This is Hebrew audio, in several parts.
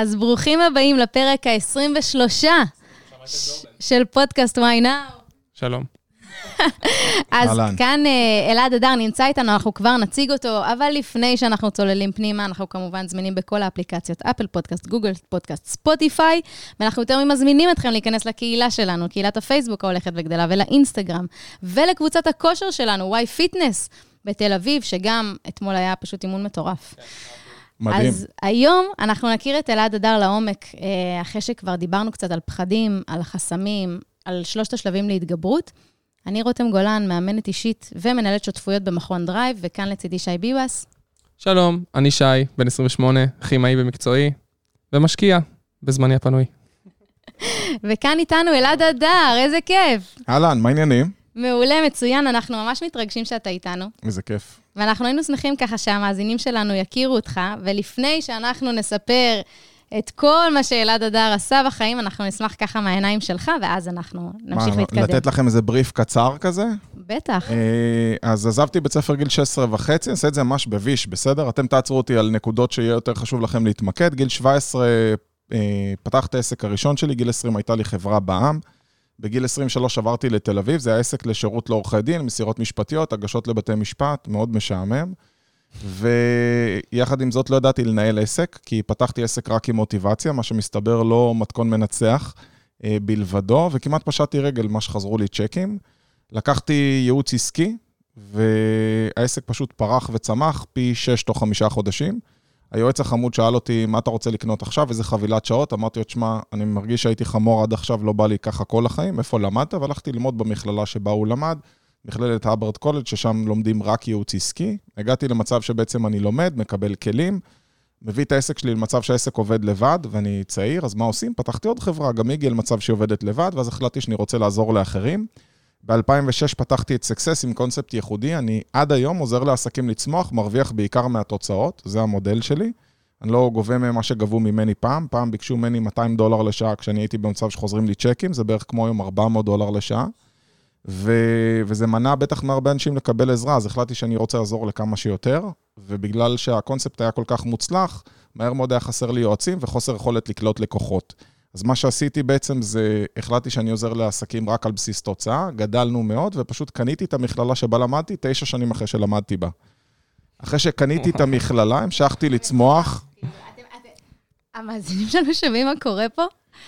אז ברוכים הבאים לפרק ה-23 של פודקאסט וואי נאו. שלום. אז אהלן. כאן אה, אלעד הדר נמצא איתנו, אנחנו כבר נציג אותו, אבל לפני שאנחנו צוללים פנימה, אנחנו כמובן זמינים בכל האפליקציות, Apple Podcast, Google Podcast, Spotify, ואנחנו יותר ממזמינים אתכם להיכנס לקהילה שלנו, קהילת הפייסבוק ההולכת וגדלה, ולאינסטגרם, ולקבוצת הכושר שלנו, Why Fitness, בתל אביב, שגם אתמול היה פשוט אימון מטורף. מדהים. אז היום אנחנו נכיר את אלעד הדר לעומק, אה, אחרי שכבר דיברנו קצת על פחדים, על חסמים, על שלושת השלבים להתגברות. אני רותם גולן, מאמנת אישית ומנהלת שותפויות במכון Drive, וכאן לצידי שי ביבס. שלום, אני שי, בן 28, כימאי במקצועי, ומשקיע בזמני הפנוי. וכאן איתנו אלעד הדר, איזה כיף. אהלן, מה העניינים? מעולה, מצוין, אנחנו ממש מתרגשים שאתה איתנו. איזה כיף. ואנחנו היינו שמחים ככה שהמאזינים שלנו יכירו אותך, ולפני שאנחנו נספר את כל מה שאלעד אדר עשה בחיים, אנחנו נשמח ככה מהעיניים שלך, ואז אנחנו נמשיך מה, להתקדם. לתת לכם איזה בריף קצר כזה? בטח. אה, אז עזבתי בית ספר גיל 16 וחצי, נעשה את זה ממש בביש, בסדר? אתם תעצרו אותי על נקודות שיהיה יותר חשוב לכם להתמקד. גיל 17 אה, פתח את העסק הראשון שלי, גיל 20 הייתה לי חברה בע"מ. בגיל 23 עברתי לתל אביב, זה היה עסק לשירות לעורכי דין, מסירות משפטיות, הגשות לבתי משפט, מאוד משעמם. ויחד עם זאת לא ידעתי לנהל עסק, כי פתחתי עסק רק עם מוטיבציה, מה שמסתבר לא מתכון מנצח אה, בלבדו, וכמעט פשטתי רגל מה שחזרו לי צ'קים. לקחתי ייעוץ עסקי, והעסק פשוט פרח וצמח פי 6 תוך חמישה חודשים. היועץ החמוד שאל אותי, מה אתה רוצה לקנות עכשיו, איזה חבילת שעות? אמרתי לו, תשמע, אני מרגיש שהייתי חמור עד עכשיו, לא בא לי ככה כל החיים, איפה למדת? והלכתי ללמוד במכללה שבה הוא למד, מכללת Hubbard College, ששם לומדים רק ייעוץ עסקי. הגעתי למצב שבעצם אני לומד, מקבל כלים, מביא את העסק שלי למצב שהעסק עובד לבד, ואני צעיר, אז מה עושים? פתחתי עוד חברה, גם היא הגיעה למצב שהיא עובדת לבד, ואז החלטתי שאני רוצה לעזור לאחרים. ב-2006 פתחתי את סקסס עם קונספט ייחודי, אני עד היום עוזר לעסקים לצמוח, מרוויח בעיקר מהתוצאות, זה המודל שלי. אני לא גובה מהם מה שגבו ממני פעם, פעם ביקשו ממני 200 דולר לשעה כשאני הייתי במצב שחוזרים לי צ'קים, זה בערך כמו היום 400 דולר לשעה. ו... וזה מנע בטח מהרבה אנשים לקבל עזרה, אז החלטתי שאני רוצה לעזור לכמה שיותר, ובגלל שהקונספט היה כל כך מוצלח, מהר מאוד היה חסר לי יועצים וחוסר יכולת לקלוט לקוחות. אז מה שעשיתי בעצם זה, החלטתי שאני עוזר לעסקים רק על בסיס תוצאה, גדלנו מאוד, ופשוט קניתי את המכללה שבה למדתי, תשע שנים אחרי שלמדתי בה. אחרי שקניתי את המכללה, המשכתי לצמוח. המאזינים שלנו שומעים מה קורה פה?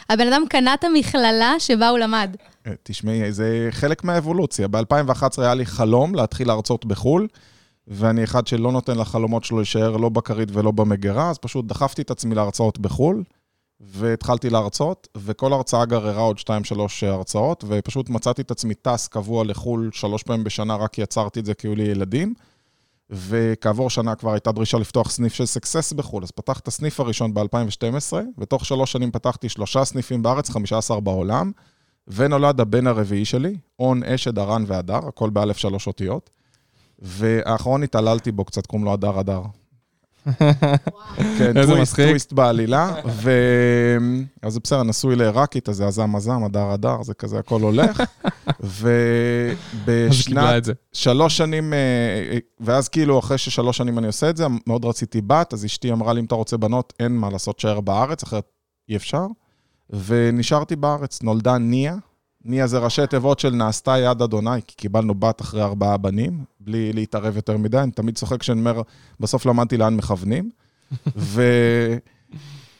הבן אדם קנה את המכללה שבה הוא למד. אה, תשמעי, זה חלק מהאבולוציה. ב-2011 היה לי חלום להתחיל להרצות בחו"ל, ואני אחד שלא נותן לחלומות שלו להישאר לא בכרית ולא במגירה, אז פשוט דחפתי את עצמי להרצאות בחו"ל, והתחלתי להרצות, וכל הרצאה גררה עוד 2-3 הרצאות, ופשוט מצאתי את עצמי טס קבוע לחו"ל שלוש פעמים בשנה, רק יצרתי את זה כי היו לי ילדים. וכעבור שנה כבר הייתה דרישה לפתוח סניף של סקסס בחו"ל, אז פתח את הסניף הראשון ב-2012, ותוך שלוש שנים פתחתי שלושה סניפים בארץ, 15 בעולם, ונולד הבן הרביעי שלי, און, אשד, ארן והדר, הכל באלף שלוש אותיות, והאחרון התעללתי בו קצת, קוראים לו הדר הדר. כן, איזה טוויסט, מצחיק. טוויסט בעלילה, ו... אז זה בסדר, נשוי לעיראקית, אז זה עזם עזם, הדר הדר, זה כזה, הכל הולך. ובשנת. שלוש שנים, אה, ואז כאילו אחרי ששלוש שנים אני עושה את זה, מאוד רציתי בת, אז אשתי אמרה לי, אם אתה רוצה בנות, אין מה לעשות, תשאר בארץ, אחרת אי אפשר. ונשארתי בארץ, נולדה ניה. ניה זה ראשי תיבות של נעשתה יד אדוני, כי קיבלנו בת אחרי ארבעה בנים, בלי להתערב יותר מדי, אני תמיד צוחק כשאני אומר, בסוף למדתי לאן מכוונים.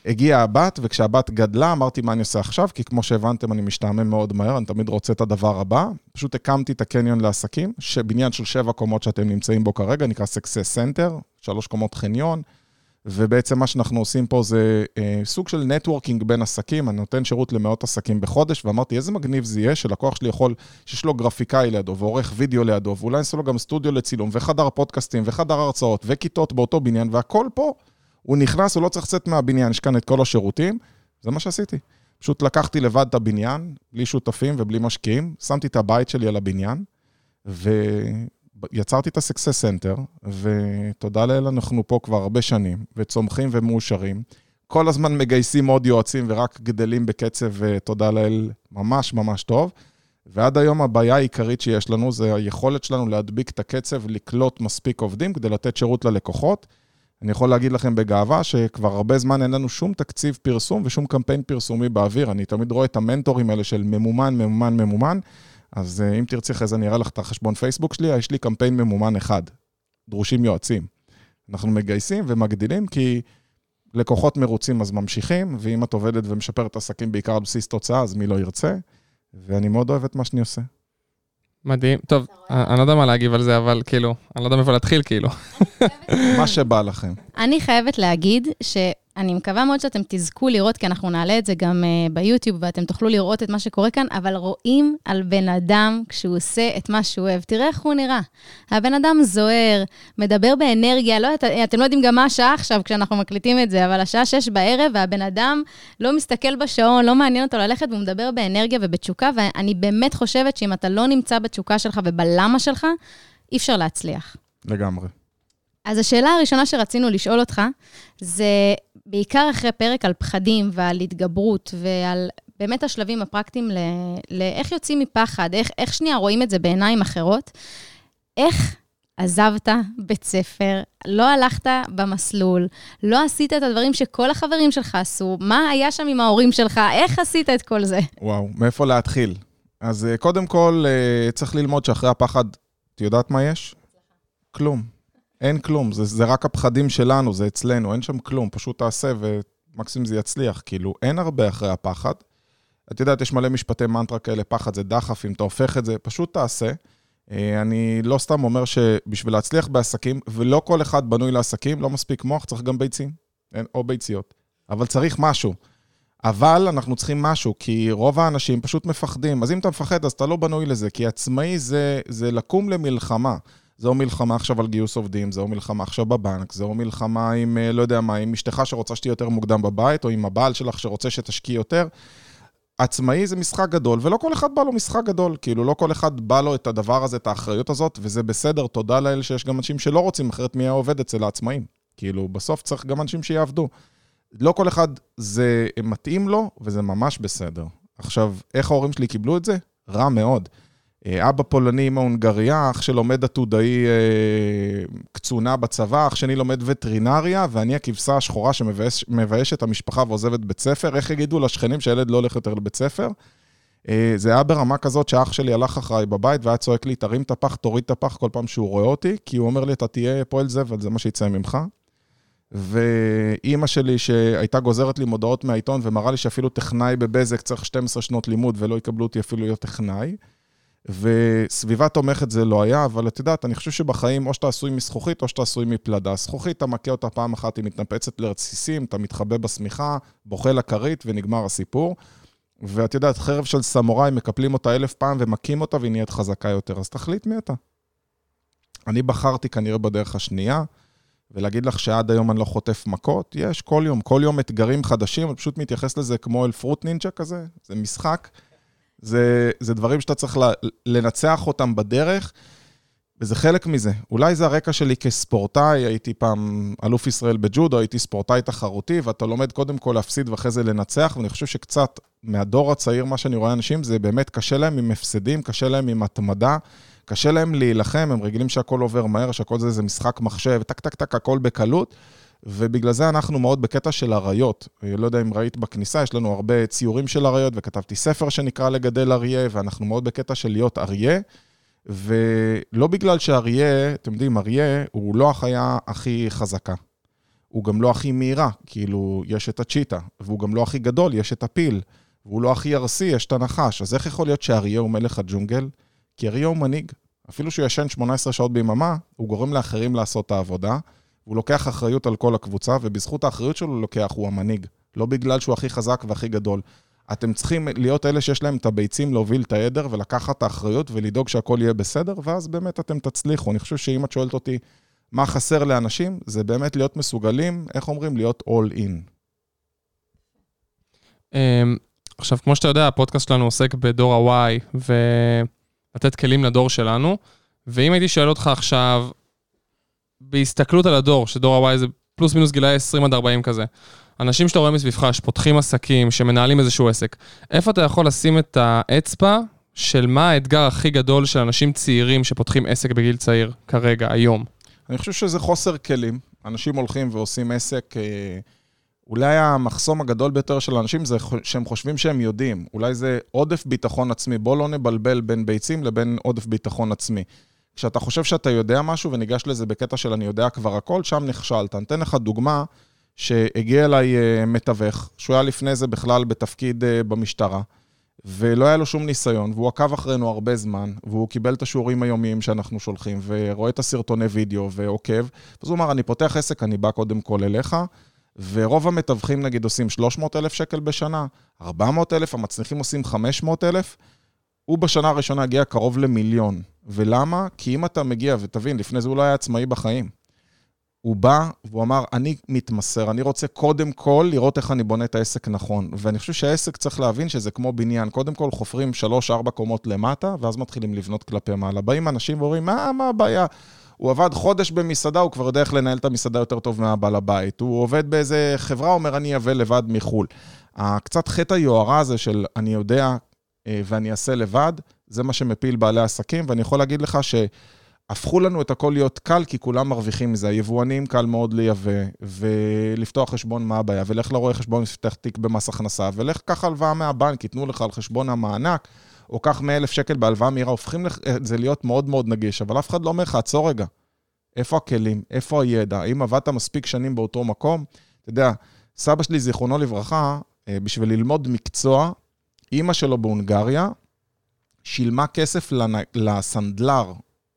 והגיעה הבת, וכשהבת גדלה, אמרתי, מה אני עושה עכשיו? כי כמו שהבנתם, אני משתעמם מאוד מהר, אני תמיד רוצה את הדבר הבא. פשוט הקמתי את הקניון לעסקים, שבניין של שבע קומות שאתם נמצאים בו כרגע, נקרא Success Center, שלוש קומות חניון, ובעצם מה שאנחנו עושים פה זה אה, סוג של נטוורקינג בין עסקים, אני נותן שירות למאות עסקים בחודש, ואמרתי, איזה מגניב זה יהיה שלקוח שלי יכול, שיש לו גרפיקאי לידו, ועורך וידאו לידו, ואולי נעשה לו גם סטודיו לצילום, וחדר פודקאסטים, וחדר הרצאות, וכיתות באותו בניין, והכל פה, הוא נכנס, הוא לא צריך לצאת מהבניין, יש כאן את כל השירותים, זה מה שעשיתי. פשוט לקחתי לבד את הבניין, בלי שותפים ובלי משקיעים, שמתי את הבית שלי על הבניין, ויצרתי את ה-Success Center, ותודה לאל, אנחנו פה כבר הרבה שנים, וצומחים ומאושרים. כל הזמן מגייסים עוד יועצים ורק גדלים בקצב, תודה לאל, ממש ממש טוב. ועד היום הבעיה העיקרית שיש לנו זה היכולת שלנו להדביק את הקצב, לקלוט מספיק עובדים כדי לתת שירות ללקוחות. אני יכול להגיד לכם בגאווה שכבר הרבה זמן אין לנו שום תקציב פרסום ושום קמפיין פרסומי באוויר. אני תמיד רואה את המנטורים האלה של ממומן, ממומן, ממומן. אז אה, אם תרצי אחרי זה אני אראה לך את החשבון פייסבוק שלי, יש לי קמפיין ממומן אחד. דרושים יועצים. אנחנו מגייסים ומגדילים כי לקוחות מרוצים אז ממשיכים, ואם את עובדת ומשפרת עסקים בעיקר על בסיס תוצאה, אז מי לא ירצה. ואני מאוד אוהב את מה שאני עושה. מדהים. טוב, אני לא יודע מה להגיב על זה, אבל כאילו, אני לא יודע מאיפה להתחיל, כאילו. מה שבא לכם. אני חייבת להגיד ש... אני מקווה מאוד שאתם תזכו לראות, כי אנחנו נעלה את זה גם uh, ביוטיוב, ואתם תוכלו לראות את מה שקורה כאן, אבל רואים על בן אדם כשהוא עושה את מה שהוא אוהב. תראה איך הוא נראה. הבן אדם זוהר, מדבר באנרגיה, לא, את, אתם לא יודעים גם מה השעה עכשיו כשאנחנו מקליטים את זה, אבל השעה שש בערב, והבן אדם לא מסתכל בשעון, לא מעניין אותו ללכת, והוא מדבר באנרגיה ובתשוקה, ואני באמת חושבת שאם אתה לא נמצא בתשוקה שלך ובלמה שלך, אי אפשר להצליח. לגמרי. אז השאלה הראשונה שרצינו לשאול אותך, זה בעיקר אחרי פרק על פחדים ועל התגברות ועל באמת השלבים הפרקטיים לאיך יוצאים מפחד, איך, איך שנייה רואים את זה בעיניים אחרות. איך עזבת בית ספר, לא הלכת במסלול, לא עשית את הדברים שכל החברים שלך עשו, מה היה שם עם ההורים שלך, איך עשית את כל זה? וואו, מאיפה להתחיל? אז אה, קודם כל, אה, צריך ללמוד שאחרי הפחד, את יודעת מה יש? כלום. אין כלום, זה, זה רק הפחדים שלנו, זה אצלנו, אין שם כלום, פשוט תעשה ומקסימום זה יצליח. כאילו, אין הרבה אחרי הפחד. את יודעת, יש מלא משפטי מנטרה כאלה, פחד זה דחף, אם אתה הופך את זה, פשוט תעשה. אה, אני לא סתם אומר שבשביל להצליח בעסקים, ולא כל אחד בנוי לעסקים, לא מספיק מוח, צריך גם ביצים, או ביציות. אבל צריך משהו. אבל אנחנו צריכים משהו, כי רוב האנשים פשוט מפחדים. אז אם אתה מפחד, אז אתה לא בנוי לזה, כי עצמאי זה, זה לקום למלחמה. זו מלחמה עכשיו על גיוס עובדים, זו מלחמה עכשיו בבנק, זו מלחמה עם, אה, לא יודע מה, עם אשתך שרוצה שתהיה יותר מוקדם בבית, או עם הבעל שלך שרוצה שתשקיעי יותר. עצמאי זה משחק גדול, ולא כל אחד בא לו משחק גדול. כאילו, לא כל אחד בא לו את הדבר הזה, את האחריות הזאת, וזה בסדר, תודה לאל שיש גם אנשים שלא רוצים, אחרת מי היה עובד אצל העצמאים. כאילו, בסוף צריך גם אנשים שיעבדו. לא כל אחד זה מתאים לו, וזה ממש בסדר. עכשיו, איך ההורים שלי קיבלו את זה? רע מאוד. אה, אבא פולני, אמא הונגריה, אח שלומד עתודאי אה, קצונה בצבא, אח שני לומד וטרינריה, ואני הכבשה השחורה שמביישת את המשפחה ועוזבת בית ספר. איך יגידו לשכנים שהילד לא הולך יותר לבית ספר? אה, זה היה ברמה כזאת שאח שלי הלך אחריי בבית והיה צועק לי, תרים את הפח, תוריד את הפח כל פעם שהוא רואה אותי, כי הוא אומר לי, אתה תהיה פועל זבל, זה מה שיצא ממך. ואימא שלי, שהייתה גוזרת לי מודעות מהעיתון ומראה לי שאפילו טכנאי בבזק צריך 12 שנות לימוד ולא יקבלו אותי אפילו להיות טכנאי. וסביבה תומכת זה לא היה, אבל את יודעת, אני חושב שבחיים או שאתה עשוי מזכוכית או שאתה עשוי מפלדה. זכוכית, אתה מכה אותה פעם אחת, היא מתנפצת לרסיסים, אתה מתחבא בשמיכה, בוכה לכרית ונגמר הסיפור. ואת יודעת, חרב של סמוראי, מקפלים אותה אלף פעם ומכים אותה והיא נהיית חזקה יותר, אז תחליט מי אתה. אני בחרתי כנראה בדרך השנייה, ולהגיד לך שעד היום אני לא חוטף מכות, יש כל יום, כל יום אתגרים חדשים, אני פשוט מתייחס לזה כמו אל פרוט נינג'ה כזה, זה משחק. זה, זה דברים שאתה צריך לנצח אותם בדרך, וזה חלק מזה. אולי זה הרקע שלי כספורטאי, הייתי פעם אלוף ישראל בג'ודו, הייתי ספורטאי תחרותי, ואתה לומד קודם כל להפסיד ואחרי זה לנצח, ואני חושב שקצת מהדור הצעיר, מה שאני רואה אנשים, זה באמת קשה להם עם הפסדים, קשה להם עם התמדה, קשה להם להילחם, הם רגילים שהכל עובר מהר, שהכל זה, זה משחק מחשב, טק, טק, טק, הכל בקלות. ובגלל זה אנחנו מאוד בקטע של אריות. לא יודע אם ראית בכניסה, יש לנו הרבה ציורים של אריות, וכתבתי ספר שנקרא לגדל אריה, ואנחנו מאוד בקטע של להיות אריה. ולא בגלל שאריה, אתם יודעים, אריה הוא לא החיה הכי חזקה. הוא גם לא הכי מהירה, כאילו, יש את הצ'יטה, והוא גם לא הכי גדול, יש את הפיל, והוא לא הכי ארסי, יש את הנחש. אז איך יכול להיות שאריה הוא מלך הג'ונגל? כי אריה הוא מנהיג. אפילו שהוא ישן 18 שעות ביממה, הוא גורם לאחרים לעשות את העבודה. הוא לוקח אחריות על כל הקבוצה, ובזכות האחריות שלו לוקח, הוא המנהיג. לא בגלל שהוא הכי חזק והכי גדול. אתם צריכים להיות אלה שיש להם את הביצים להוביל את העדר ולקחת את האחריות ולדאוג שהכל יהיה בסדר, ואז באמת אתם תצליחו. אני חושב שאם את שואלת אותי מה חסר לאנשים, זה באמת להיות מסוגלים, איך אומרים? להיות all in. אמ, עכשיו, כמו שאתה יודע, הפודקאסט שלנו עוסק בדור ה-Y, ולתת כלים לדור שלנו, ואם הייתי שואל אותך עכשיו, בהסתכלות על הדור, שדור ה-Y זה פלוס מינוס גילאי 20 עד 40 כזה. אנשים שאתה רואה מסביבך, שפותחים עסקים, שמנהלים איזשהו עסק, איפה אתה יכול לשים את האצבע של מה האתגר הכי גדול של אנשים צעירים שפותחים עסק בגיל צעיר כרגע, היום? אני חושב שזה חוסר כלים. אנשים הולכים ועושים עסק, אה, אולי המחסום הגדול ביותר של אנשים זה שהם חושבים שהם יודעים. אולי זה עודף ביטחון עצמי. בוא לא נבלבל בין ביצים לבין עודף ביטחון עצמי. כשאתה חושב שאתה יודע משהו וניגש לזה בקטע של אני יודע כבר הכל, שם נכשלת. אני אתן לך דוגמה שהגיע אליי אה, מתווך, שהוא היה לפני זה בכלל בתפקיד אה, במשטרה, ולא היה לו שום ניסיון, והוא עקב אחרינו הרבה זמן, והוא קיבל את השיעורים היומיים שאנחנו שולחים, ורואה את הסרטוני וידאו ועוקב, אז הוא אמר, אני פותח עסק, אני בא קודם כל אליך, ורוב המתווכים נגיד עושים 300 אלף שקל בשנה, 400 אלף, המצליחים עושים 500 אלף, הוא בשנה הראשונה הגיע קרוב למיליון. ולמה? כי אם אתה מגיע, ותבין, לפני זה הוא לא היה עצמאי בחיים. הוא בא והוא אמר, אני מתמסר, אני רוצה קודם כל לראות איך אני בונה את העסק נכון. ואני חושב שהעסק צריך להבין שזה כמו בניין. קודם כל חופרים 3-4 קומות למטה, ואז מתחילים לבנות כלפי מעלה. באים אנשים ואומרים, מה, מה הבעיה? הוא עבד חודש במסעדה, הוא כבר יודע איך לנהל את המסעדה יותר טוב מהבעל הבית. הוא עובד באיזה חברה, אומר, אני אבא לבד מחו"ל. הקצת חטא היוהרה הזה של אני יודע ואני אעשה לבד, זה מה שמפיל בעלי עסקים, ואני יכול להגיד לך שהפכו לנו את הכל להיות קל, כי כולם מרוויחים מזה. היבואנים קל מאוד לייבא, ולפתוח חשבון, מה הבעיה? ולך לרואה חשבון, לפתח תיק במס הכנסה, ולך קח הלוואה מהבנק, ייתנו לך על חשבון המענק, או קח 100,000 שקל בהלוואה מהירה, הופכים את זה להיות מאוד מאוד נגיש, אבל אף אחד לא אומר לך, עצור רגע. איפה הכלים? איפה הידע? האם עבדת מספיק שנים באותו מקום? אתה יודע, סבא שלי, זיכרונו לברכה, אה, בשביל ללמוד מקצוע, אימא שלו בהונגריה שילמה כסף לסנדלר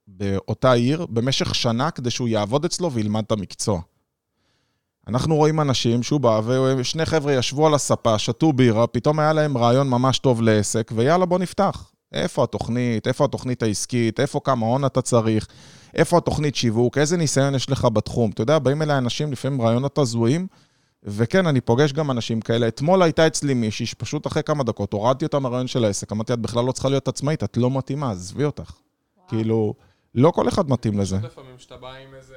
באותה עיר במשך שנה כדי שהוא יעבוד אצלו וילמד את המקצוע. אנחנו רואים אנשים שהוא בא, ושני חבר'ה ישבו על הספה, שתו בירה, פתאום היה להם רעיון ממש טוב לעסק, ויאללה, בוא נפתח. איפה התוכנית? איפה התוכנית העסקית? איפה כמה הון אתה צריך? איפה התוכנית שיווק? איזה ניסיון יש לך בתחום? אתה יודע, באים אליי אנשים לפעמים רעיונות הזויים, וכן, אני פוגש גם אנשים כאלה. אתמול הייתה אצלי מישהי שפשוט אחרי כמה דקות הורדתי אותה מהרעיון של העסק, אמרתי, את בכלל לא צריכה להיות עצמאית, את לא מתאימה, עזבי אותך. כאילו, לא כל אחד מתאים לזה. לפעמים שאתה בא עם איזה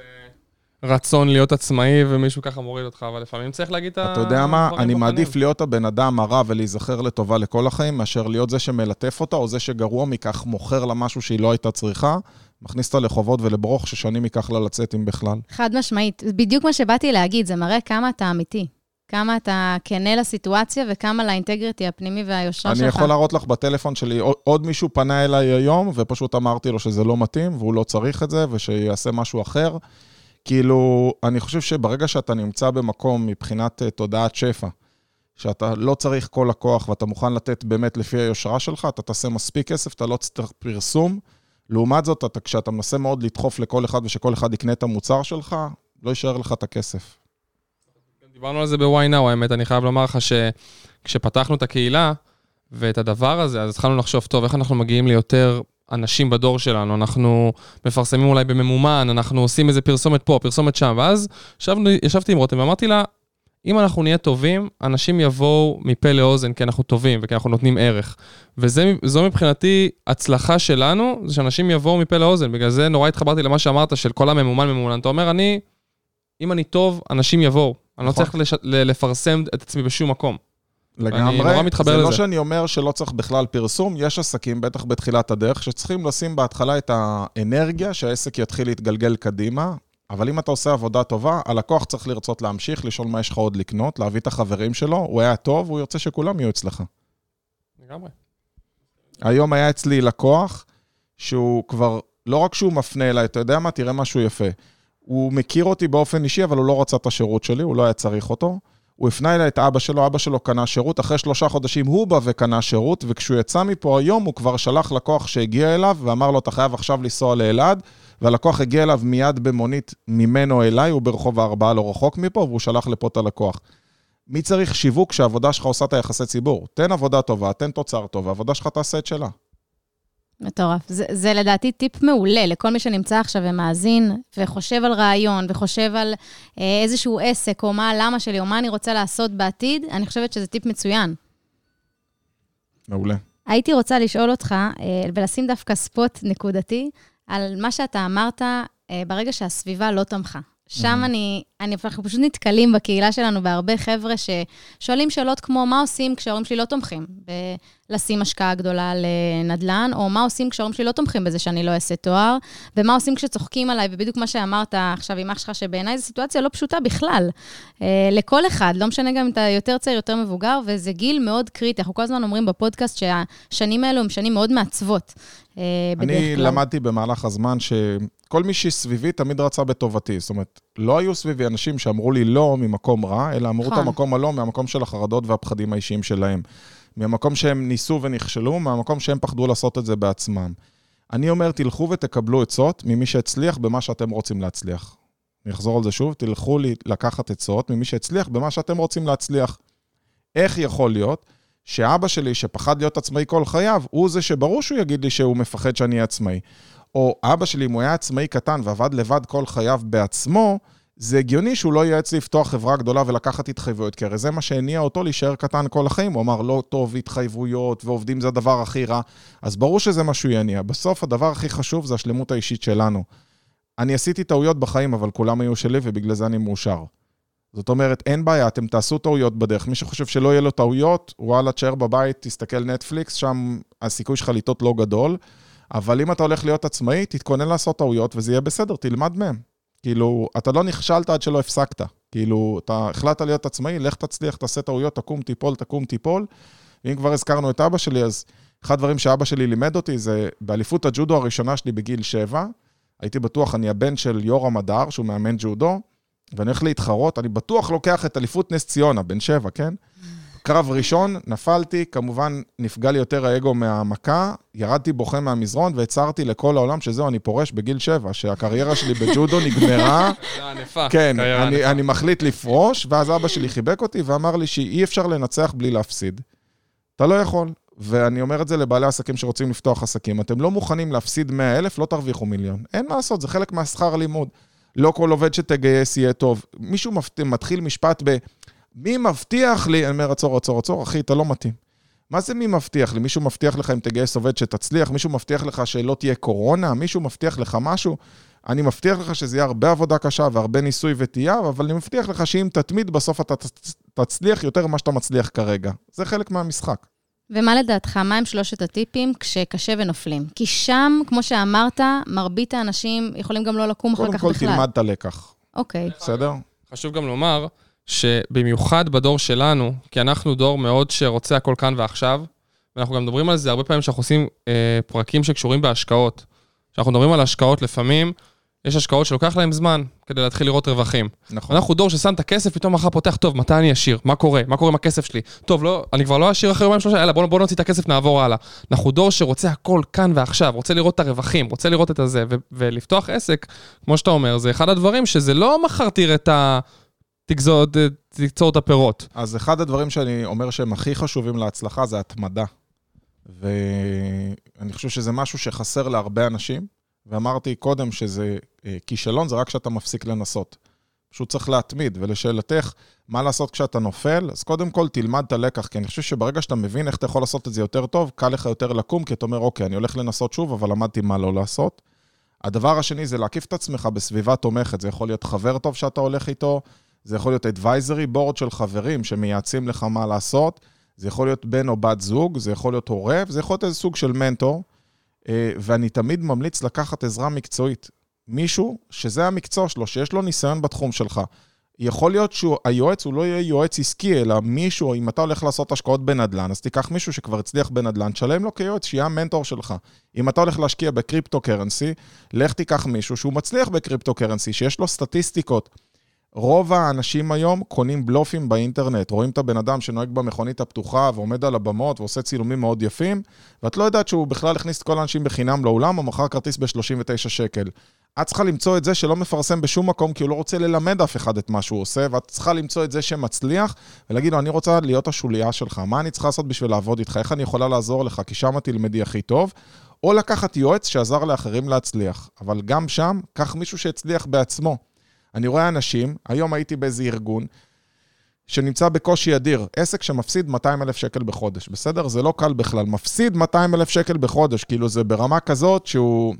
רצון להיות עצמאי ומישהו ככה מוריד אותך, אבל לפעמים צריך להגיד את ה... אתה יודע מה, אני מעדיף להיות הבן אדם הרע ולהיזכר לטובה לכל החיים, מאשר להיות זה שמלטף אותה, או זה שגרוע מכך מוכר לה משהו שהיא לא הייתה צריכה. מכניס אותה לחובות ולברוך ששנים ייקח לה לצאת אם בכלל. חד משמעית. בדיוק מה שבאתי להגיד, זה מראה כמה אתה אמיתי. כמה אתה כנה לסיטואציה וכמה לאינטגריטי הפנימי והיושרה שלך. אני יכול להראות לך בטלפון שלי, עוד מישהו פנה אליי היום, ופשוט אמרתי לו שזה לא מתאים, והוא לא צריך את זה, ושיעשה משהו אחר. כאילו, אני חושב שברגע שאתה נמצא במקום מבחינת uh, תודעת שפע, שאתה לא צריך כל לקוח ואתה מוכן לתת באמת לפי היושרה שלך, אתה תעשה מספיק כסף, אתה לא צריך פרסום. לעומת זאת, אתה, כשאתה מנסה מאוד לדחוף לכל אחד ושכל אחד יקנה את המוצר שלך, לא יישאר לך את הכסף. דיברנו על זה ב-why now, האמת, אני חייב לומר לך שכשפתחנו את הקהילה ואת הדבר הזה, אז התחלנו לחשוב, טוב, איך אנחנו מגיעים ליותר אנשים בדור שלנו? אנחנו מפרסמים אולי בממומן, אנחנו עושים איזה פרסומת פה, פרסומת שם, ואז ישבתי עם רותם ואמרתי לה, אם אנחנו נהיה טובים, אנשים יבואו מפה לאוזן כי אנחנו טובים וכי אנחנו נותנים ערך. וזו מבחינתי הצלחה שלנו, זה שאנשים יבואו מפה לאוזן. בגלל זה נורא התחברתי למה שאמרת, של כל הממומן ממומן. אתה אומר, אני, אם אני טוב, אנשים יבואו. אני לא נכון. צריך לש... לפרסם את עצמי בשום מקום. לגמרי. אני נורא מתחבר זה לא לזה. זה לא שאני אומר שלא צריך בכלל פרסום, יש עסקים, בטח בתחילת הדרך, שצריכים לשים בהתחלה את האנרגיה שהעסק יתחיל להתגלגל קדימה, אבל אם אתה עושה עבודה טובה, הלקוח צריך לרצות להמשיך, לשאול מה יש לך עוד לקנות, להביא את החברים שלו, הוא היה טוב, הוא ירצה שכולם יהיו אצלך. לגמרי. היום היה אצלי לקוח, שהוא כבר, לא רק שהוא מפנה אליי, אתה יודע מה, תראה משהו יפה. הוא מכיר אותי באופן אישי, אבל הוא לא רצה את השירות שלי, הוא לא היה צריך אותו. הוא הפנה אליי את אבא שלו, אבא שלו קנה שירות, אחרי שלושה חודשים הוא בא וקנה שירות, וכשהוא יצא מפה היום, הוא כבר שלח לקוח שהגיע אליו ואמר לו, אתה חייב עכשיו לנסוע לאלעד, והלקוח הגיע אליו מיד במונית ממנו אליי, הוא ברחוב הארבעה לא רחוק מפה, והוא שלח לפה את הלקוח. מי צריך שיווק כשהעבודה שלך עושה את היחסי ציבור? תן עבודה טובה, תן תוצר טוב, העבודה שלך תעשה את שלה. מטורף. זה, זה לדעתי טיפ מעולה לכל מי שנמצא עכשיו ומאזין, וחושב על רעיון, וחושב על אה, איזשהו עסק, או מה הלמה שלי, או מה אני רוצה לעשות בעתיד, אני חושבת שזה טיפ מצוין. מעולה. הייתי רוצה לשאול אותך, אה, ולשים דווקא ספוט נקודתי, על מה שאתה אמרת אה, ברגע שהסביבה לא תמכה. שם. אני אני, אנחנו פשוט נתקלים בקהילה שלנו בהרבה חבר'ה ששואלים שאלות כמו, מה עושים כשההורים שלי לא תומכים בלשים השקעה גדולה לנדל"ן, או מה עושים כשההורים שלי לא תומכים בזה שאני לא אעשה תואר, ומה עושים כשצוחקים עליי, ובדיוק מה שאמרת עכשיו עם אח שלך, שבעיניי זו סיטואציה לא פשוטה בכלל. אה, לכל אחד, לא משנה גם אם אתה יותר צעיר, יותר מבוגר, וזה גיל מאוד קריטי. אנחנו כל הזמן אומרים בפודקאסט שהשנים האלו הן שנים מאוד מעצבות. אה, בדרך אני כלל. למדתי במהלך הזמן שכל מי שסביבי תמיד רצה בטובתי. זאת אומרת, לא היו סביבי אנשים שאמרו לי לא ממקום רע, אלא אמרו את נכון. המקום הלא מהמקום של החרדות והפחדים האישיים שלהם. מהמקום שהם ניסו ונכשלו, מהמקום שהם פחדו לעשות את זה בעצמם. אני אומר, תלכו ותקבלו עצות ממי שהצליח במה שאתם רוצים להצליח. אני אחזור על זה שוב, תלכו לי לקחת עצות ממי שהצליח במה שאתם רוצים להצליח. איך יכול להיות שאבא שלי, שפחד להיות עצמאי כל חייו, הוא זה שברור שהוא יגיד לי שהוא מפחד שאני אהיה עצמאי. או אבא שלי, אם הוא היה עצמאי קטן ועבד לבד כל חייו בעצמו, זה הגיוני שהוא לא ייעץ לפתוח חברה גדולה ולקחת התחייבויות, כי הרי זה מה שהניע אותו להישאר קטן כל החיים. הוא אמר, לא טוב, התחייבויות ועובדים זה הדבר הכי רע. אז ברור שזה מה שהוא יניע. בסוף הדבר הכי חשוב זה השלמות האישית שלנו. אני עשיתי טעויות בחיים, אבל כולם היו שלי ובגלל זה אני מאושר. זאת אומרת, אין בעיה, אתם תעשו טעויות בדרך. מי שחושב שלא יהיה לו טעויות, וואלה, תשאר בבית, תסתכל נטפליקס, שם הסיכוי שלך לטעות לא גדול. אבל אם אתה הולך להיות עצמאי, תתכונן לעשות טעויות וזה יהיה בסדר, תלמד מהם. כאילו, אתה לא נכשלת עד שלא הפסקת. כאילו, אתה החלטת להיות עצמאי, לך תצליח, תעשה טעויות, תקום, תיפול, תקום, תיפול. ואם כבר הזכרנו את אבא שלי, אז אחד הדברים שאבא שלי לימד אותי זה באליפות הג'ודו הראשונה שלי בגיל 7, הייתי בטוח, אני הבן של יורם הדר, שהוא מאמן ג'ודו, ואני הולך להתחרות, אני בטוח לוקח את אליפות נס ציונה, בן שבע, כן? קרב ראשון, נפלתי, כמובן נפגע לי יותר האגו מהמכה, ירדתי בוכה מהמזרון והצהרתי לכל העולם שזהו, אני פורש בגיל שבע, שהקריירה שלי בג'ודו נגמרה. זה ענפה. כן, אני. אני מחליט לפרוש, ואז אבא שלי חיבק אותי ואמר לי שאי אפשר לנצח בלי להפסיד. אתה לא יכול. ואני אומר את זה לבעלי עסקים שרוצים לפתוח עסקים. אתם לא מוכנים להפסיד 100 אלף, לא תרוויחו מיליון. אין מה לעשות, זה חלק מהשכר לימוד. לא כל עובד שתגייס יהיה טוב. מישהו. מתחיל משפט ב... מי מבטיח לי? אני אומר, עצור, עצור, עצור, אחי, אתה לא מתאים. מה זה מי מבטיח לי? מישהו מבטיח לך אם תגייס עובד שתצליח? מישהו מבטיח לך שלא תהיה קורונה? מישהו מבטיח לך משהו? אני מבטיח לך שזה יהיה הרבה עבודה קשה והרבה ניסוי וטעייה, אבל אני מבטיח לך שאם תתמיד, בסוף אתה תצ- תצליח יותר ממה שאתה מצליח כרגע. זה חלק מהמשחק. ומה לדעתך, מה הם שלושת הטיפים כשקשה ונופלים? כי שם, כמו שאמרת, מרבית האנשים יכולים גם לא לקום אחר קודם כך כל בכלל. תלמד את הלקח, אוקיי. בסדר? חשוב גם לומר שבמיוחד בדור שלנו, כי אנחנו דור מאוד שרוצה הכל כאן ועכשיו, ואנחנו גם מדברים על זה הרבה פעמים שאנחנו עושים אה, פרקים שקשורים בהשקעות. כשאנחנו מדברים על השקעות לפעמים, יש השקעות שלוקח להם זמן כדי להתחיל לראות רווחים. נכון. אנחנו דור ששם את הכסף, פתאום מחר פותח, טוב, מתי אני אשיר? מה קורה? מה קורה עם הכסף שלי? טוב, לא, אני כבר לא אשיר אחרי יומיים שלושה, יאללה, בוא, בוא נוציא את הכסף, נעבור הלאה. אנחנו דור שרוצה הכל כאן ועכשיו, רוצה לראות את הרווחים, רוצה לראות את הזה, ו- ולפתוח עסק, כמו שאתה אומר, זה אחד הדברים שזה לא מחר תראה את ה... תגזור, ת- תקצור את הפירות. אז אחד הדברים שאני אומר שהם הכי חשובים להצלחה זה התמדה. ואני חושב שזה משהו שחסר להרבה אנשים, ואמרתי קודם שזה אה, כישלון, זה רק כשאתה מפסיק לנסות. פשוט צריך להתמיד, ולשאלתך, מה לעשות כשאתה נופל? אז קודם כל תלמד את הלקח, כי אני חושב שברגע שאתה מבין איך אתה יכול לעשות את זה יותר טוב, קל לך יותר לקום, כי אתה אומר, אוקיי, אני הולך לנסות שוב, אבל למדתי מה לא לעשות. הדבר השני זה להקיף את עצמך בסביבה תומכת. זה יכול להיות חבר טוב שאתה הולך איתו, זה יכול להיות advisory board של חברים שמייעצים לך מה לעשות, זה יכול להיות בן או בת זוג, זה יכול להיות הורה, וזה יכול להיות איזה סוג של מנטור. אה, ואני תמיד ממליץ לקחת עזרה מקצועית. מישהו שזה המקצוע שלו, שיש לו ניסיון בתחום שלך. יכול להיות שהיועץ הוא לא יהיה יועץ עסקי, אלא מישהו, אם אתה הולך לעשות השקעות בנדל"ן, אז תיקח מישהו שכבר הצליח בנדל"ן, תשלם לו כיועץ, שיהיה המנטור שלך. אם אתה הולך להשקיע בקריפטו קרנסי, לך תיקח מישהו שהוא מצליח בקריפטו קרנסי, שיש לו סטטיסטיקות. רוב האנשים היום קונים בלופים באינטרנט. רואים את הבן אדם שנוהג במכונית הפתוחה ועומד על הבמות ועושה צילומים מאוד יפים, ואת לא יודעת שהוא בכלל הכניס את כל האנשים בחינם לאולם, או מכר כרטיס ב-39 שקל. את צריכה למצוא את זה שלא מפרסם בשום מקום, כי הוא לא רוצה ללמד אף אחד את מה שהוא עושה, ואת צריכה למצוא את זה שמצליח, ולהגיד לו, אני רוצה להיות השוליה שלך, מה אני צריכה לעשות בשביל לעבוד איתך, איך אני יכולה לעזור לך, כי שם תלמדי הכי טוב, או לקחת יועץ שעזר לאחרים להצליח. אבל גם שם, קח מישהו שהצליח בעצמו. אני רואה אנשים, היום הייתי באיזה ארגון, שנמצא בקושי אדיר, עסק שמפסיד 200 אלף שקל בחודש, בסדר? זה לא קל בכלל, מפסיד 200 אלף שקל בחודש, כאילו זה ברמה כזאת שהוא...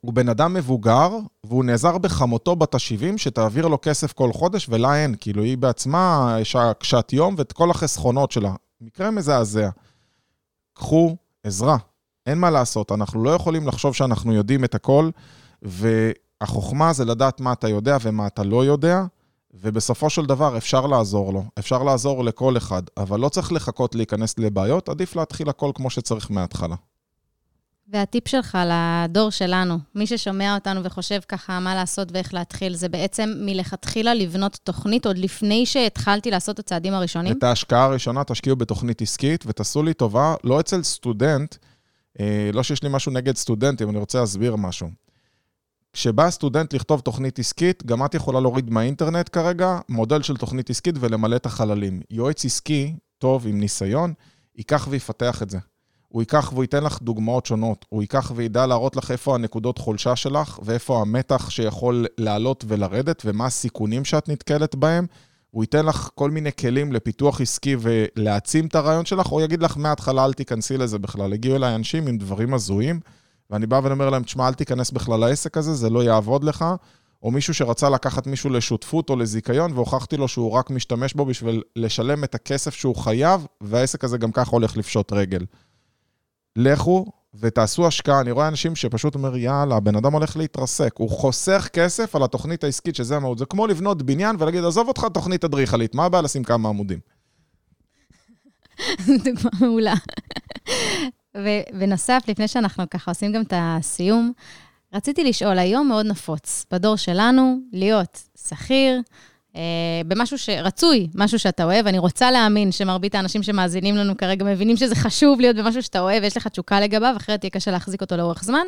הוא בן אדם מבוגר, והוא נעזר בחמותו בת ה-70 שתעביר לו כסף כל חודש, ולה אין. כאילו, היא בעצמה, יש לה קשת יום ואת כל החסכונות שלה. מקרה מזעזע. קחו עזרה, אין מה לעשות. אנחנו לא יכולים לחשוב שאנחנו יודעים את הכל, והחוכמה זה לדעת מה אתה יודע ומה אתה לא יודע, ובסופו של דבר אפשר לעזור לו. אפשר לעזור לכל אחד, אבל לא צריך לחכות להיכנס לבעיות, עדיף להתחיל הכל כמו שצריך מההתחלה. והטיפ שלך לדור שלנו, מי ששומע אותנו וחושב ככה מה לעשות ואיך להתחיל, זה בעצם מלכתחילה לבנות תוכנית עוד לפני שהתחלתי לעשות את הצעדים הראשונים? את ההשקעה הראשונה תשקיעו בתוכנית עסקית, ותעשו לי טובה, לא אצל סטודנט, אה, לא שיש לי משהו נגד סטודנטים, אני רוצה להסביר משהו. כשבא סטודנט לכתוב תוכנית עסקית, גם את יכולה להוריד מהאינטרנט כרגע מודל של תוכנית עסקית ולמלא את החללים. יועץ עסקי, טוב, עם ניסיון, ייקח ויפתח את זה. הוא ייקח והוא ייתן לך דוגמאות שונות. הוא ייקח וידע להראות לך איפה הנקודות חולשה שלך, ואיפה המתח שיכול לעלות ולרדת, ומה הסיכונים שאת נתקלת בהם. הוא ייתן לך כל מיני כלים לפיתוח עסקי ולהעצים את הרעיון שלך, או יגיד לך מההתחלה, אל תיכנסי לזה בכלל. הגיעו אליי אנשים עם דברים הזויים, ואני בא ואומר להם, תשמע, אל תיכנס בכלל לעסק הזה, זה לא יעבוד לך. או מישהו שרצה לקחת מישהו לשותפות או לזיכיון, והוכחתי לו שהוא רק משתמש בו בשביל לשלם את הכסף שהוא חייב, והעסק הזה גם ככה הולך לפשוט רגל. לכו ותעשו השקעה. אני רואה אנשים שפשוט אומר, יאללה, הבן אדם הולך להתרסק. הוא חוסך כסף על התוכנית העסקית, שזה המהות. זה כמו לבנות בניין ולהגיד, עזוב אותך תוכנית אדריכלית, מה הבעיה לשים כמה עמודים? דוגמה מעולה. ובנוסף, לפני שאנחנו ככה עושים גם את הסיום, רציתי לשאול, היום מאוד נפוץ בדור שלנו להיות שכיר, אה, במשהו שרצוי, משהו שאתה אוהב. אני רוצה להאמין שמרבית האנשים שמאזינים לנו כרגע מבינים שזה חשוב להיות במשהו שאתה אוהב ויש לך תשוקה לגביו, אחרת יהיה קשה להחזיק אותו לאורך זמן.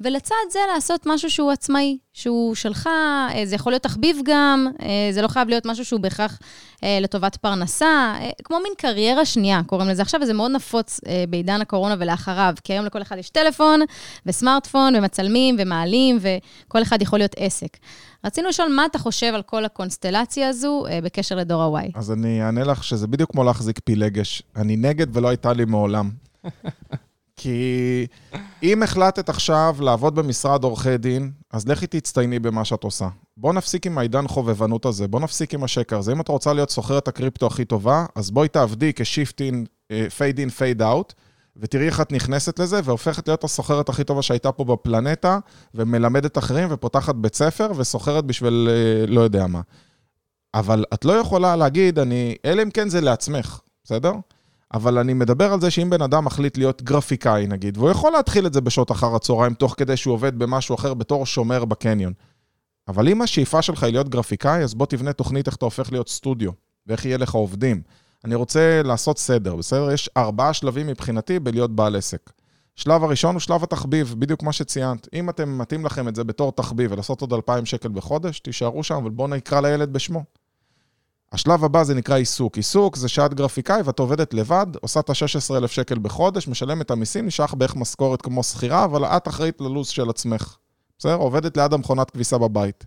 ולצד זה לעשות משהו שהוא עצמאי, שהוא שלך, אה, זה יכול להיות תחביב גם, אה, זה לא חייב להיות משהו שהוא בהכרח לטובת פרנסה, כמו מין קריירה שנייה, קוראים לזה עכשיו, וזה מאוד נפוץ בעידן הקורונה ולאחריו, כי היום לכל אחד יש טלפון וסמארטפון, ומצלמים ומעלים, וכל אחד יכול להיות עסק. רצינו לשאול מה אתה חושב על כל הקונסטלציה הזו אה, בקשר לדור ה-Y. אז אני אענה לך שזה בדיוק כמו להחזיק פילגש. אני נגד ולא הייתה לי מעולם. כי אם החלטת עכשיו לעבוד במשרד עורכי דין, אז לכי תצטייני במה שאת עושה. בוא נפסיק עם העידן חובבנות הזה, בוא נפסיק עם השקר הזה. אם את רוצה להיות סוחרת הקריפטו הכי טובה, אז בואי תעבדי כ shift in, fade in, fade out, ותראי איך את נכנסת לזה, והופכת להיות הסוחרת הכי טובה שהייתה פה בפלנטה, ומלמדת אחרים, ופותחת בית ספר, וסוחרת בשביל אה, לא יודע מה. אבל את לא יכולה להגיד, אני, אלא אם כן זה לעצמך, בסדר? אבל אני מדבר על זה שאם בן אדם מחליט להיות גרפיקאי, נגיד, והוא יכול להתחיל את זה בשעות אחר הצהריים, תוך כדי שהוא עובד במשהו אחר בתור שומר בקניון. אבל אם השאיפה שלך היא להיות גרפיקאי, אז בוא תבנה תוכנית איך אתה הופך להיות סטודיו, ואיך יהיה לך עובדים. אני רוצה לעשות סדר, בסדר? יש ארבעה שלבים מבחינתי בלהיות בעל עסק. שלב הראשון הוא שלב התחביב, בדיוק מה שציינת. אם אתם מתאים לכם את זה בתור תחביב ולעשות עוד 2,000 שקל בחודש, תישארו שם, אבל בואו נקרא לילד בשמו. השלב הבא זה נקרא עיסוק. עיסוק זה שאת גרפיקאי ואת עובדת לבד, עושה את ה-16,000 שקל בחודש, משלמת את המיסים, נשאר בערך משכורת כמו שכירה, אבל את אחראית ללו"ז של עצמך. בסדר? עובדת ליד המכונת כביסה בבית.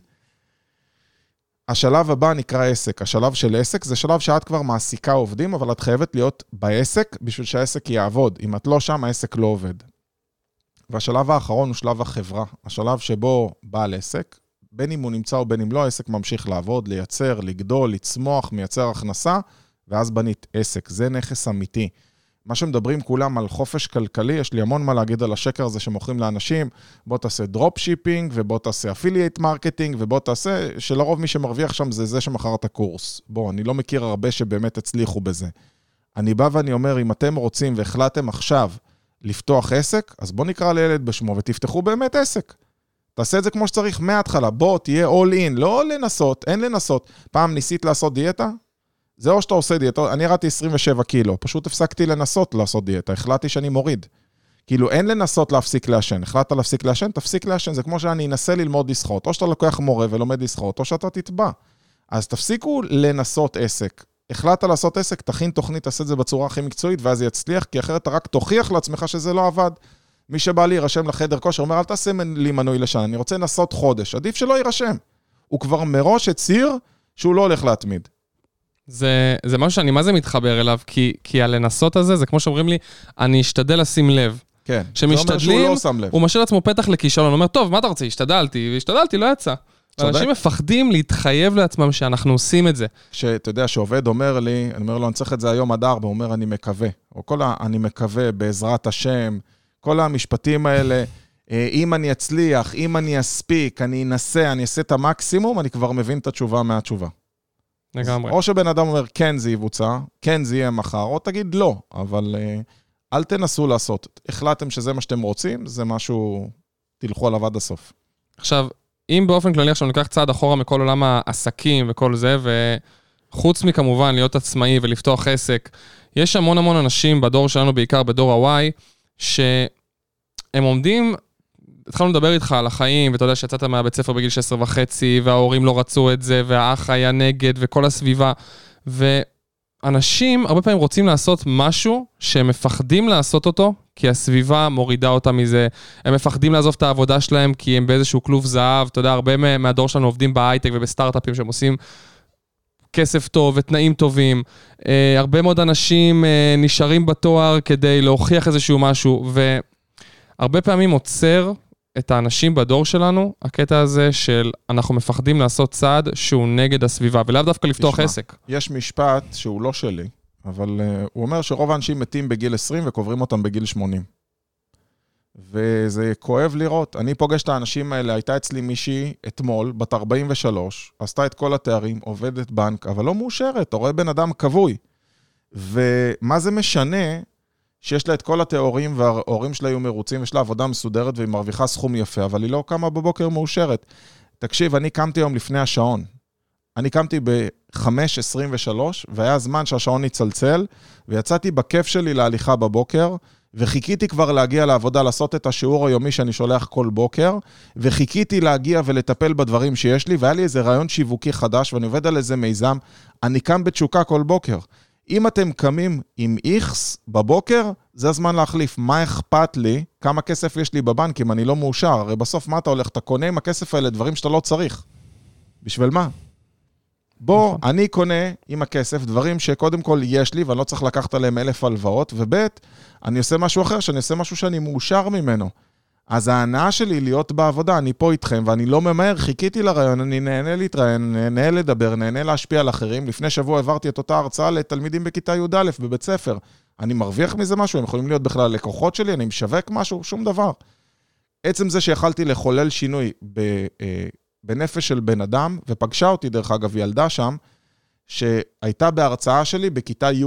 השלב הבא נקרא עסק. השלב של עסק זה שלב שאת כבר מעסיקה עובדים, אבל את חייבת להיות בעסק בשביל שהעסק יעבוד. אם את לא שם, העסק לא עובד. והשלב האחרון הוא שלב החברה. השלב שבו בעל עסק, בין אם הוא נמצא או בין אם לא, העסק ממשיך לעבוד, לייצר, לגדול, לצמוח, מייצר הכנסה, ואז בנית עסק. זה נכס אמיתי. מה שמדברים כולם על חופש כלכלי, יש לי המון מה להגיד על השקר הזה שמוכרים לאנשים, בוא תעשה drop shipping, ובוא תעשה affiliate marketing, ובוא תעשה, שלרוב מי שמרוויח שם זה זה שמכר את הקורס. בוא, אני לא מכיר הרבה שבאמת הצליחו בזה. אני בא ואני אומר, אם אתם רוצים והחלטתם עכשיו לפתוח עסק, אז בוא נקרא לילד בשמו ותפתחו באמת עסק. תעשה את זה כמו שצריך מההתחלה, בוא, תהיה all in, לא לנסות, אין לנסות. פעם ניסית לעשות דיאטה? זה או שאתה עושה דיאטה, אני ירדתי 27 קילו, פשוט הפסקתי לנסות לעשות דיאטה, החלטתי שאני מוריד. כאילו, אין לנסות להפסיק לעשן. החלטת להפסיק לעשן, תפסיק לעשן. זה כמו שאני אנסה ללמוד לשחות. או שאתה לוקח מורה ולומד לשחות, או שאתה תטבע. אז תפסיקו לנסות עסק. החלטת לעשות עסק, תכין תוכנית, תעשה את זה בצורה הכי מקצועית, ואז יצליח, כי אחרת אתה רק תוכיח לעצמך שזה לא עבד. מי שבא להירשם לחדר כושר אומר, אל תעשה לי מנוי לשנה, אני רוצה לנסות חודש. עדיף שלא יירשם. הוא כבר מראש הצהיר שהוא לא הולך להתמיד. זה, זה משהו שאני מה זה מתחבר אליו, כי, כי הלנסות הזה, זה כמו שאומרים לי, אני אשתדל לשים לב. כן. זה אומר שהוא לא שם לב. הוא משאיר לעצמו פתח לכישלון, הוא אומר, טוב, מה אתה רוצה? השתדלתי, והשתדלתי, לא יצא. צודק. אנשים מפחדים להתחייב לעצמם שאנחנו עושים את זה. שאתה יודע, שעובד אומר לי, אני אומר לו, אני צריך את זה היום עד ארבע, הוא אומר, אני מקווה. או כל ה... אני מקווה, בעזרת השם, כל המשפטים האלה, אה, אם אני אצליח, אם אני אספיק, אני אנסה, אני אעשה את המקסימום, אני כבר מבין את התשובה מהתשובה. לגמרי. או שבן אדם אומר, כן, זה יבוצע, כן, זה יהיה מחר, או תגיד לא, אבל אה, אל תנסו לעשות. החלטתם שזה מה שאתם רוצים, זה משהו, תלכו עליו עד הסוף. עכשיו, אם באופן כללי עכשיו ניקח צעד אחורה מכל עולם העסקים וכל זה, וחוץ מכמובן להיות עצמאי ולפתוח עסק, יש המון המון אנשים בדור שלנו, בעיקר בדור ה-Y, שהם עומדים, התחלנו לדבר איתך על החיים, ואתה יודע שיצאת מהבית ספר בגיל 16 וחצי, וההורים לא רצו את זה, והאח היה נגד, וכל הסביבה, ואנשים הרבה פעמים רוצים לעשות משהו שהם מפחדים לעשות אותו, כי הסביבה מורידה אותם מזה. הם מפחדים לעזוב את העבודה שלהם כי הם באיזשהו כלוב זהב. אתה יודע, הרבה מה- מהדור שלנו עובדים בהייטק ובסטארט-אפים שהם עושים כסף טוב ותנאים טובים. אה, הרבה מאוד אנשים אה, נשארים בתואר כדי להוכיח איזשהו משהו, והרבה פעמים עוצר את האנשים בדור שלנו, הקטע הזה של אנחנו מפחדים לעשות צעד שהוא נגד הסביבה, ולאו דווקא לפתוח תשמע. עסק. יש משפט שהוא לא שלי, אבל uh, הוא אומר שרוב האנשים מתים בגיל 20 וקוברים אותם בגיל 80. וזה כואב לראות. אני פוגש את האנשים האלה, הייתה אצלי מישהי אתמול, בת 43, עשתה את כל התארים, עובדת בנק, אבל לא מאושרת, אתה רואה בן אדם כבוי. ומה זה משנה שיש לה את כל התיאורים וההורים שלה היו מרוצים, יש לה עבודה מסודרת והיא מרוויחה סכום יפה, אבל היא לא קמה בבוקר מאושרת. תקשיב, אני קמתי היום לפני השעון. אני קמתי ב-5.23, והיה זמן שהשעון יצלצל, ויצאתי בכיף שלי להליכה בבוקר, וחיכיתי כבר להגיע לעבודה, לעשות את השיעור היומי שאני שולח כל בוקר, וחיכיתי להגיע ולטפל בדברים שיש לי, והיה לי איזה רעיון שיווקי חדש, ואני עובד על איזה מיזם. אני קם בתשוקה כל בוקר. אם אתם קמים עם איכס בבוקר, זה הזמן להחליף. מה אכפת לי? כמה כסף יש לי בבנק אם אני לא מאושר? הרי בסוף מה אתה הולך? אתה קונה עם הכסף האלה דברים שאתה לא צריך. בשביל מה? בוא, נכון. אני קונה עם הכסף דברים שקודם כל יש לי ואני לא צריך לקחת עליהם אלף הלוואות, וב' אני עושה משהו אחר, שאני עושה משהו שאני מאושר ממנו. אז ההנאה שלי להיות בעבודה, אני פה איתכם ואני לא ממהר, חיכיתי לרעיון, אני נהנה להתראיין, נהנה לדבר, נהנה להשפיע על אחרים. לפני שבוע העברתי את אותה הרצאה לתלמידים בכיתה י"א בבית ספר. אני מרוויח מזה משהו? הם יכולים להיות בכלל לקוחות שלי? אני משווק משהו? שום דבר. עצם זה שיכלתי לחולל שינוי ב, אה, בנפש של בן אדם, ופגשה אותי, דרך אגב, ילדה שם, שהייתה בהרצאה שלי בכיתה י',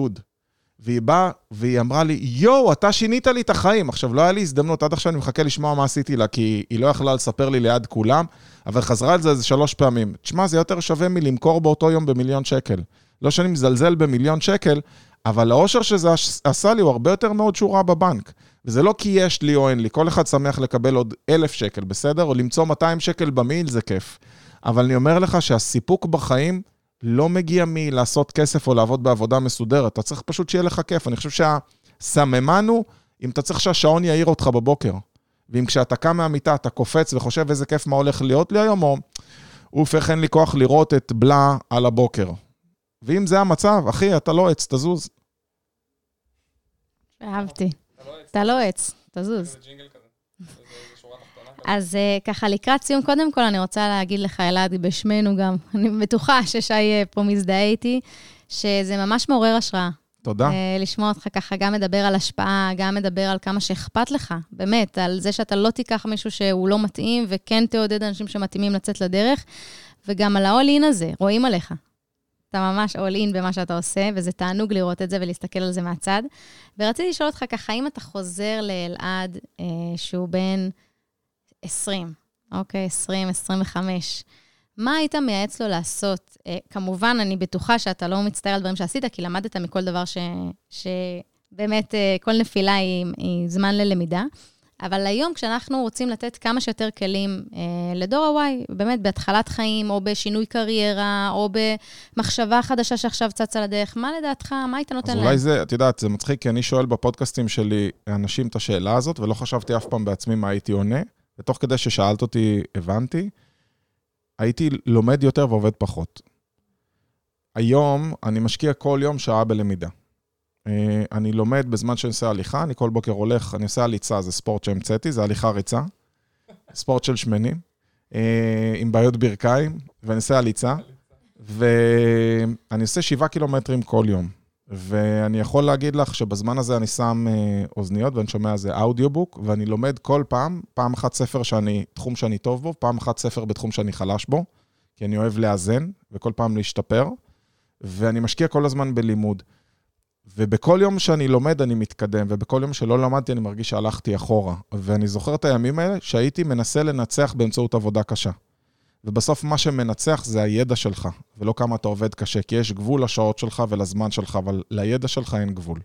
והיא באה, והיא אמרה לי, יואו, אתה שינית לי את החיים. עכשיו, לא היה לי הזדמנות, עד עכשיו אני מחכה לשמוע מה עשיתי לה, כי היא לא יכלה לספר לי ליד כולם, אבל חזרה על זה איזה שלוש פעמים. תשמע, זה יותר שווה מלמכור באותו יום במיליון שקל. לא שאני מזלזל במיליון שקל, אבל האושר שזה עשה לי הוא הרבה יותר מאוד שורה בבנק. וזה לא כי יש לי או אין לי, כל אחד שמח לקבל עוד אלף שקל, בסדר? או למצוא 200 שקל במיל זה כיף. אבל אני אומר לך שהסיפוק בחיים לא מגיע מלעשות כסף או לעבוד בעבודה מסודרת, אתה צריך פשוט שיהיה לך כיף. אני חושב שהסממן הוא, אם אתה צריך שהשעון יעיר אותך בבוקר, ואם כשאתה קם מהמיטה אתה קופץ וחושב איזה כיף מה הולך להיות לי היום, או אוף, איך אין לי כוח לראות את בלה על הבוקר. ואם זה המצב, אחי, אתה לא עץ, תזוז. אהבתי. אתה לא עץ, תזוז. אז אה, ככה, לקראת סיום, קודם כל אני רוצה להגיד לך, אלעד, בשמנו גם, אני בטוחה ששי אה, פה מזדהה איתי, שזה ממש מעורר השראה. תודה. אה, לשמוע אותך ככה גם מדבר על השפעה, גם מדבר על כמה שאכפת לך, באמת, על זה שאתה לא תיקח מישהו שהוא לא מתאים, וכן תעודד אנשים שמתאימים לצאת לדרך, וגם על ה-all in הזה, רואים עליך. אתה ממש all in במה שאתה עושה, וזה תענוג לראות את זה ולהסתכל על זה מהצד. ורציתי לשאול אותך ככה, אם אתה חוזר לאלעד, אה, שהוא בן 20, אוקיי, 20, 25, מה היית מייעץ לו לעשות? אה, כמובן, אני בטוחה שאתה לא מצטער על דברים שעשית, כי למדת מכל דבר ש... שבאמת, אה, כל נפילה היא, היא זמן ללמידה. אבל היום, כשאנחנו רוצים לתת כמה שיותר כלים אה, לדור ה-Y, באמת בהתחלת חיים, או בשינוי קריירה, או במחשבה חדשה שעכשיו צצה לדרך, מה לדעתך, מה היית נותן אז להם? אולי זה, את יודעת, זה מצחיק, כי אני שואל בפודקאסטים שלי אנשים את השאלה הזאת, ולא חשבתי אף פעם בעצמי מה הייתי עונה, ותוך כדי ששאלת אותי, הבנתי. הייתי לומד יותר ועובד פחות. היום אני משקיע כל יום שעה בלמידה. אה, אני לומד בזמן שאני עושה הליכה, אני כל בוקר הולך, אני עושה הליצה, זה ספורט שהמצאתי, זה הליכה ריצה. ספורט של שמנים, אה, עם בעיות ברכיים, ואני עושה הליצה. ואני עושה שבעה קילומטרים כל יום. ואני יכול להגיד לך שבזמן הזה אני שם אה, אוזניות ואני שומע איזה אודיובוק, ואני לומד כל פעם, פעם אחת ספר שאני, תחום שאני טוב בו, פעם אחת ספר בתחום שאני חלש בו, כי אני אוהב לאזן, וכל פעם להשתפר, ואני משקיע כל הזמן בלימוד. ובכל יום שאני לומד אני מתקדם, ובכל יום שלא למדתי אני מרגיש שהלכתי אחורה. ואני זוכר את הימים האלה שהייתי מנסה לנצח באמצעות עבודה קשה. ובסוף מה שמנצח זה הידע שלך, ולא כמה אתה עובד קשה, כי יש גבול לשעות שלך ולזמן שלך, אבל לידע שלך אין גבול.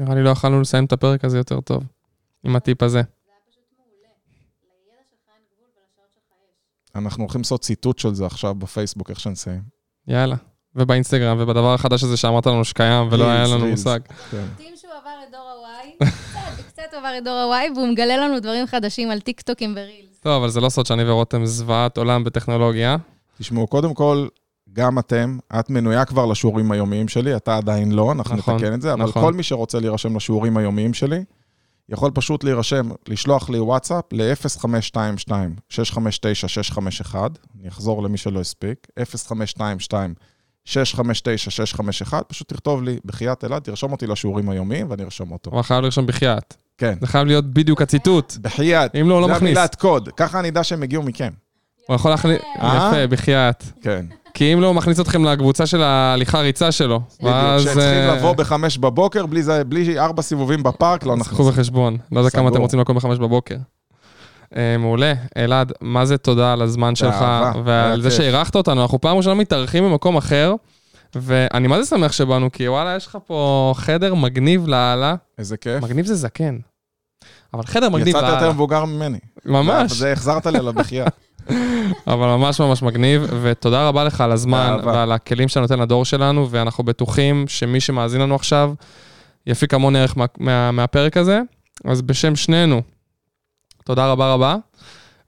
נראה לי לא יכולנו לסיים את הפרק הזה יותר טוב, עם הטיפ הזה. אנחנו הולכים לעשות ציטוט של זה עכשיו בפייסבוק, איך שנסיים. יאללה. ובאינסטגרם, ובדבר החדש הזה שאמרת לנו שקיים, ולא היה לנו מושג. כן. מתאים שהוא עבר את דור ה-Y, קצת, עבר את דור ה-Y, והוא מגלה לנו דברים חדשים על טיקטוקים ורילס. טוב, אבל זה לא סוד שאני ורותם זוועת עולם בטכנולוגיה. תשמעו, קודם כל, גם אתם, את מנויה כבר לשיעורים היומיים שלי, אתה עדיין לא, אנחנו נכון, נתקן את זה, אבל נכון. כל מי שרוצה להירשם לשיעורים היומיים שלי, יכול פשוט להירשם, לשלוח לי וואטסאפ ל-0522-659-651, אני אחזור למי שלא הספיק, 0522-659-651, פשוט תכתוב לי, בחייאת אלעד, תרשום אותי לשיעורים היומיים ואני ארשום אותו. אבל חייב לרשום בחייאת. כן, זה חייב להיות בדיוק הציטוט. בחייאת. אם לא, הוא לא זה מכניס. המילת קוד, ככה אני אדע שהם הגיעו מכם. הוא יכול להכניס... אה? יפה, בחייאת. כן. כי אם לא, הוא מכניס אתכם לקבוצה של ההליכה ריצה שלו. בדיוק, ואז... שהם צריכים אה, לבוא בחמש בבוקר, בלי זה- בלי ארבע סיבובים בפארק, לא נכניס. קחו בחשבון. לא יודע כמה. אתם רוצים לקום בחמש בבוקר. אה, מעולה. אלעד, מה זה תודה על הזמן שלך, ועל זה. שאירחת אותנו. אנחנו פעם ראשונה מתארחים במקום אחר, ואני מה זה שמח שבאנו, כי וואלה, יש לך פה חדר מגניב לאללה. איזה כיף. מגניב זה זקן. אבל חדר מגניב יצאת יותר לאללה. מבוגר ממני. ממש. זה החזרת לי על הבחייה. אבל ממש ממש מגניב, ותודה רבה לך על הזמן. ועל הכלים שאתה נותן לדור שלנו, ואנחנו בטוחים שמי שמאזין לנו עכשיו יפיק המון ערך מה, מה, מהפרק הזה. אז בשם שנינו, תודה רבה רבה,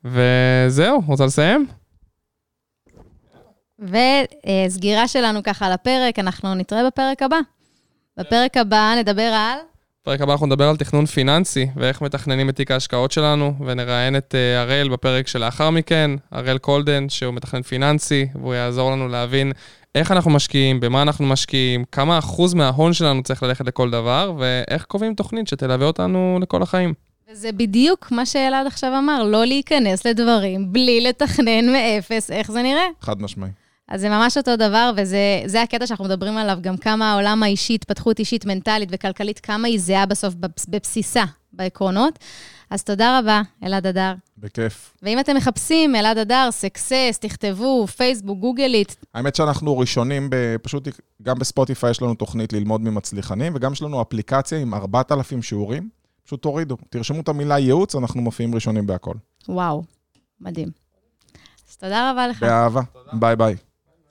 וזהו, רוצה לסיים? וסגירה שלנו ככה על הפרק, אנחנו נתראה בפרק הבא. בפרק הבא נדבר על... בפרק הבא אנחנו נדבר על תכנון פיננסי, ואיך מתכננים את תיק ההשקעות שלנו, ונראיין את אה, הראל בפרק שלאחר מכן, הראל קולדן, שהוא מתכנן פיננסי, והוא יעזור לנו להבין איך אנחנו משקיעים, במה אנחנו משקיעים, כמה אחוז מההון שלנו צריך ללכת לכל דבר, ואיך קובעים תוכנית שתלווה אותנו לכל החיים. וזה בדיוק מה שאלעד עכשיו אמר, לא להיכנס לדברים בלי לתכנן מאפס איך זה נראה. חד משמעי. אז זה ממש אותו דבר, וזה זה הקטע שאנחנו מדברים עליו, גם כמה העולם האישי, התפתחות אישית, מנטלית וכלכלית, כמה היא זהה בסוף בבס- בבסיסה, בעקרונות. אז תודה רבה, אלעד אדר. בכיף. ואם אתם מחפשים אלעד אדר, סקסס, תכתבו, פייסבוק, גוגלית, האמת שאנחנו ראשונים, ב- פשוט גם בספוטיפיי יש לנו תוכנית ללמוד ממצליחנים, וגם יש לנו אפליקציה עם 4,000 שיעורים. פשוט תורידו, תרשמו את המילה ייעוץ, אנחנו מופיעים ראשונים בהכל. וואו, מדהים. אז תודה רבה לך. באהבה. ביי ביי.